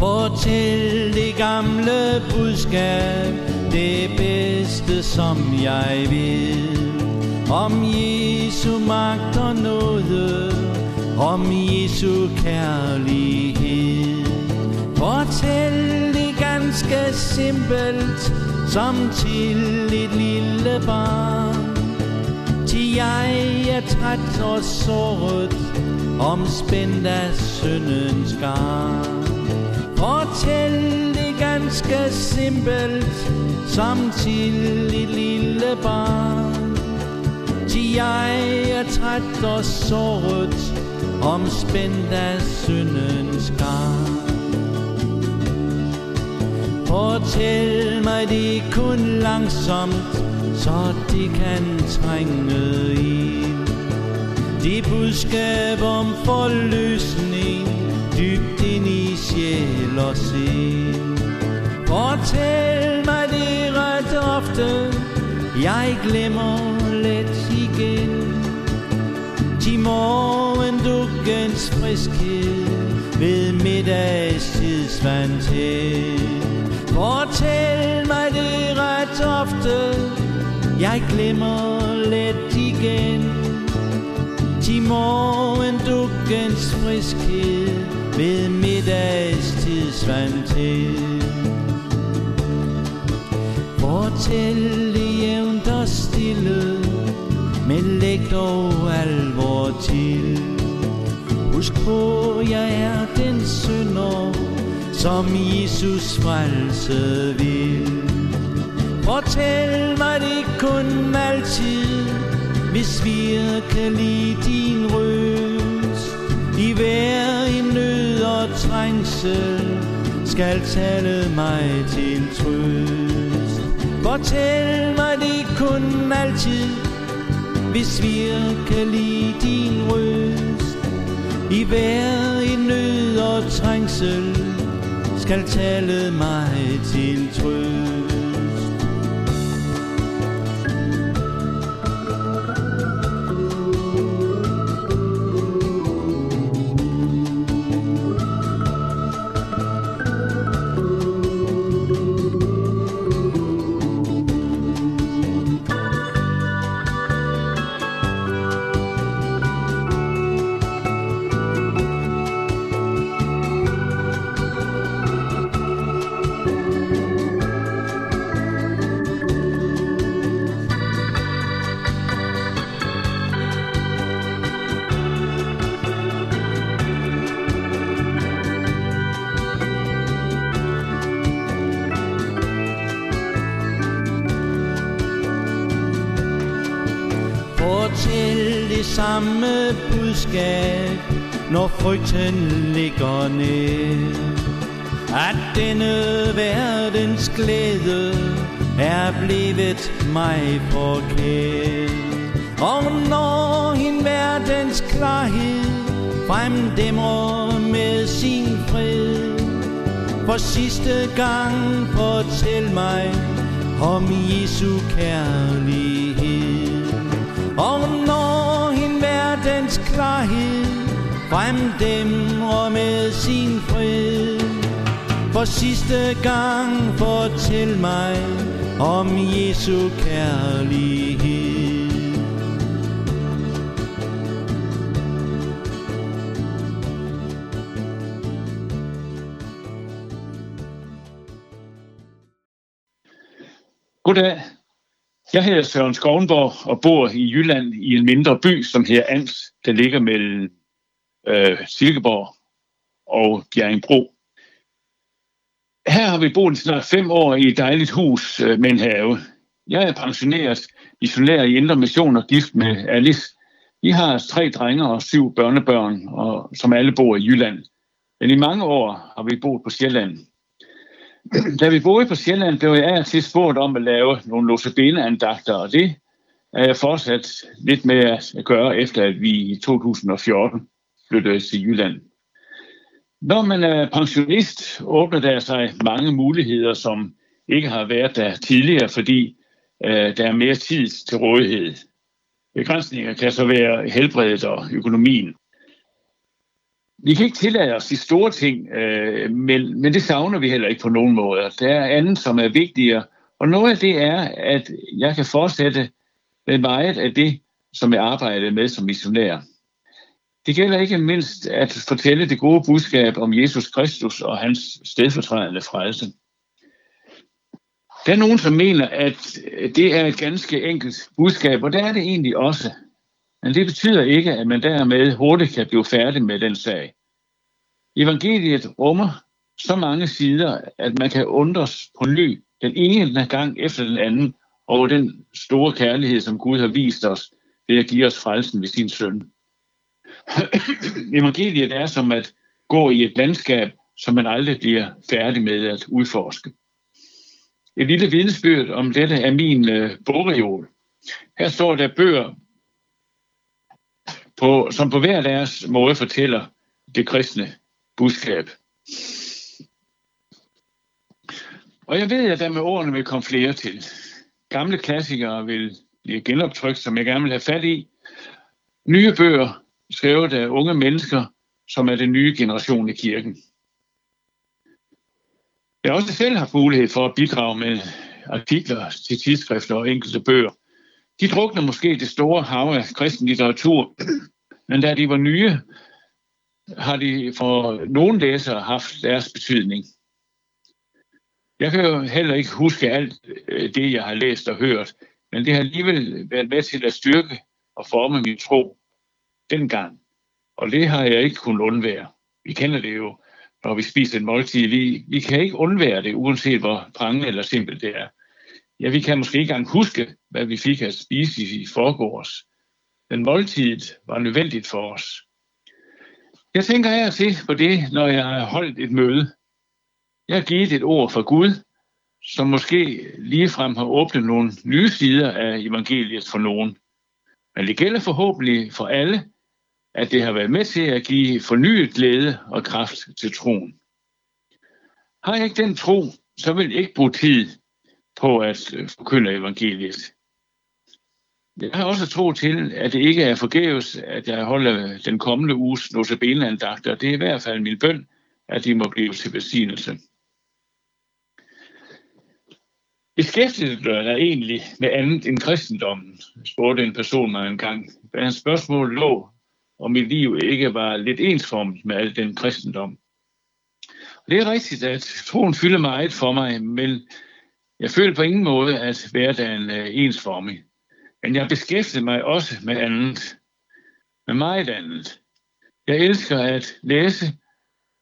Fortæl det gamle budskab Det bedste som jeg vil. Om Jesu magt og nåde Om Jesu kærlighed. Fortæl det ganske simpelt Som til et lille barn. Til jeg er træt og såret Omspændt af syndens garn. Fortæl det ganske simpelt Som til et lille barn. Til jeg er træt og såret Omspændt af syndens garn. Fortæl mig det kun langsomt Så det kan trænge ind. Det budskab om forløsning Dybt ind i sjæl og sind. Fortæl mig det ret ofte. Jeg glemmer let igen. Til morgendukkens friskhed Ved middagstids til. Fortæl mig det ret ofte. Jeg glemmer let igen. Til morgendukkens friskhed ved middagstids til. Fortæl det jævnt og stille Men læg dog alvor til. Husk på, jeg er den synder Som Jesus frelse vil. Fortæl mig det kun altid Hvis virkelig din røst. I hver i nød trængsel Skal tale mig til trøst. Fortæl mig det kun altid Hvis virkelig din røst. I hver i nød og trængsel Skal tale mig til trøst. Fortæl det samme budskab Når frygten ligger ned. At denne verdens glæde Er blevet mig forkert Og når en verdens klarhed Fremdæmmer med sin fred For sidste gang fortæl mig Om Jesu kærlighed. Fremdæmmer med sin fred For sidste gang fortæl mig Om Jesu kærlighed Goddag. Jeg hedder Søren Skovenborg og bor i Jylland i en mindre by, som hedder Ans, der ligger mellem øh, Silkeborg og Bjerringbro. Her har vi boet snart fem år i et dejligt hus øh, med en have. Jeg er pensioneret missionær i Indre Mission og gift med Alice. Vi har tre drenge og syv børnebørn, og, som alle bor i Jylland. Men i mange år har vi boet på Sjælland. Da vi boede på Sjælland, blev jeg af til spurgt om at lave nogle Losebene-andagter, og det er jeg fortsat lidt med at gøre, efter at vi i 2014 flyttede til Jylland. Når man er pensionist, åbner der sig mange muligheder, som ikke har været der tidligere, fordi øh, der er mere tid til rådighed. Begrænsninger kan så være helbredet og økonomien. vi kan ikke tillade os de store ting, øh, men, men det savner vi heller ikke på nogen måde. Der er andet, som er vigtigere, og noget af det er, at jeg kan fortsætte med meget af det, som jeg arbejdede med som missionær. Det gælder ikke mindst at fortælle det gode budskab om Jesus Kristus og hans stedfortrædende frelse. Der er nogen, som mener, at det er et ganske enkelt budskab, og det er det egentlig også. Men det betyder ikke, at man dermed hurtigt kan blive færdig med den sag. Evangeliet rummer så mange sider, at man kan undres på ny den ene gang efter den anden over den store kærlighed, som Gud har vist os ved at give os frelsen ved sin søn. Evangeliet er som at gå i et landskab, som man aldrig bliver færdig med at udforske. Et lille vidnesbyrd om dette er min øh, bogreol. Her står der bøger, på, som på hver deres måde fortæller det kristne budskab. Og jeg ved, at der med årene vil komme flere til. Gamle klassikere vil blive genoptrykt, som jeg gerne vil have fat i. Nye bøger skrevet af unge mennesker, som er den nye generation i kirken. Jeg har også selv haft mulighed for at bidrage med artikler til tidsskrifter og enkelte bøger. De drukner måske det store hav af kristen litteratur, men da de var nye, har de for nogle læsere haft deres betydning. Jeg kan jo heller ikke huske alt øh, det, jeg har læst og hørt, men det har alligevel været med til at styrke og forme min tro dengang. Og det har jeg ikke kunnet undvære. Vi kender det jo, når vi spiser en måltid. Vi, vi kan ikke undvære det, uanset hvor prangende eller simpelt det er. Ja, vi kan måske ikke engang huske, hvad vi fik at spise i forgårs. Men måltidet var nødvendigt for os. Jeg tænker her til på det, når jeg har holdt et møde. Jeg har givet et ord fra Gud, som måske ligefrem har åbnet nogle nye sider af evangeliet for nogen. Men det gælder forhåbentlig for alle, at det har været med til at give fornyet glæde og kraft til troen. Har jeg ikke den tro, så vil jeg ikke bruge tid på at øh, forkynde evangeliet. Jeg har også tro til, at det ikke er forgæves, at jeg holder den kommende uges notabeneandagter. Det er i hvert fald min bøn, at de må blive til besignelse. Beskæftigede du dig egentlig med andet end kristendommen, spurgte en person mig en gang. Hans spørgsmål lå, og mit liv ikke var lidt ensformigt med al den kristendom. Og det er rigtigt, at troen fylder meget for mig, men jeg føler på ingen måde, at hverdagen er ensformig. Men jeg beskæftiger mig også med andet. Med meget andet. Jeg elsker at læse,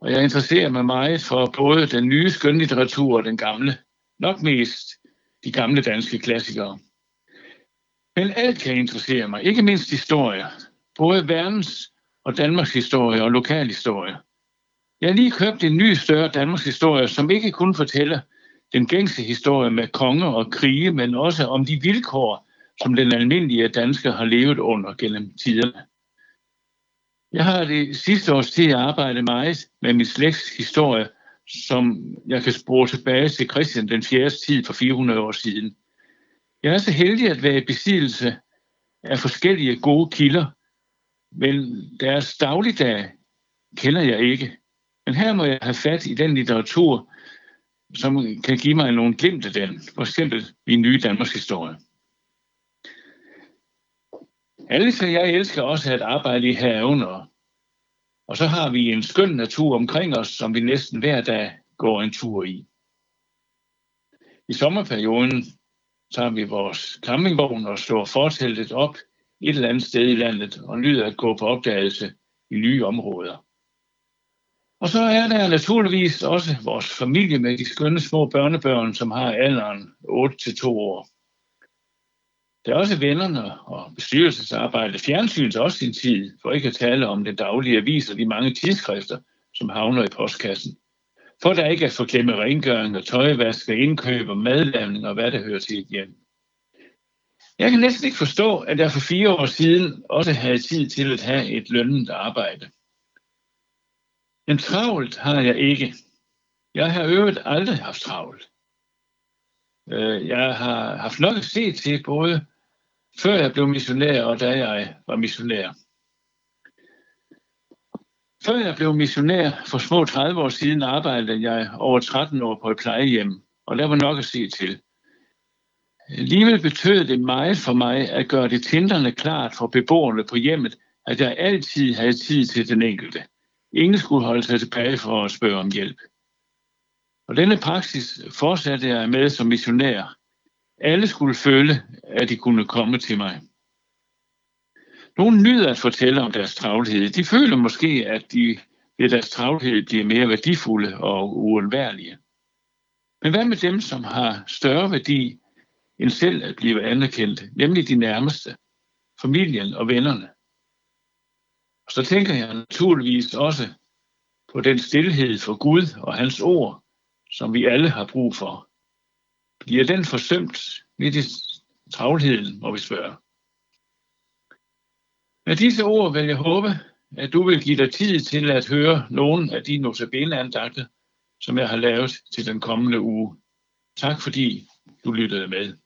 og jeg interesserer mig meget for både den nye skønlitteratur og den gamle. Nok mest de gamle danske klassikere. Men alt kan interessere mig, ikke mindst historie. Både verdens og Danmarks historie og lokalhistorie. Jeg har lige købt en ny større Danmarks historie, som ikke kun fortæller den gængse historie med konger og krige, men også om de vilkår, som den almindelige dansker har levet under gennem tiderne. Jeg har det sidste års tid arbejdet meget med min slægts historie, som jeg kan spore tilbage til Christian den 4. tid for 400 år siden. Jeg er så heldig at være i besiddelse af forskellige gode kilder, men deres dagligdag kender jeg ikke. Men her må jeg have fat i den litteratur, som kan give mig nogle glimt af den. For eksempel i nye Danmarks historie. Alice og jeg elsker også at arbejde i haven, og, og så har vi en skøn natur omkring os, som vi næsten hver dag går en tur i. I sommerperioden tager vi vores campingvogn og slår forteltet op et eller andet sted i landet og nyder at gå på opdagelse i nye områder. Og så er der naturligvis også vores familie med de skønne små børnebørn, som har alderen 8-2 år. Der er også vennerne og bestyrelsesarbejde. Fjernsynet også sin tid, for ikke at tale om den daglige avis og de mange tidsskrifter, som havner i postkassen. For der ikke at forglemme rengøring og tøjvask og indkøb og madlavning og hvad der hører til et hjem. Jeg kan næsten ikke forstå, at jeg for fire år siden også havde tid til at have et lønnet arbejde. Men travlt har jeg ikke. Jeg har øvet aldrig haft travlt. Øh, jeg har haft nok at se til både før jeg blev missionær og da jeg var missionær. Før jeg blev missionær for små 30 år siden, arbejdede jeg over 13 år på et plejehjem, og der var nok at se til. Alligevel betød det meget for mig at gøre det tinderne klart for beboerne på hjemmet, at jeg altid havde tid til den enkelte. Ingen skulle holde sig tilbage for at spørge om hjælp. Og denne praksis fortsatte jeg med som missionær. Alle skulle føle, at de kunne komme til mig. Nogle nyder at fortælle om deres travlhed. De føler måske, at de ved deres travlhed bliver mere værdifulde og uundværlige. Men hvad med dem, som har større værdi end selv at blive anerkendt, nemlig de nærmeste, familien og vennerne? Og så tænker jeg naturligvis også på den stillhed for Gud og hans ord, som vi alle har brug for. Bliver den forsømt midt i travlheden, må vi spørge. Med disse ord vil jeg håbe, at du vil give dig tid til at høre nogle af de notabene som jeg har lavet til den kommende uge. Tak fordi du lyttede med.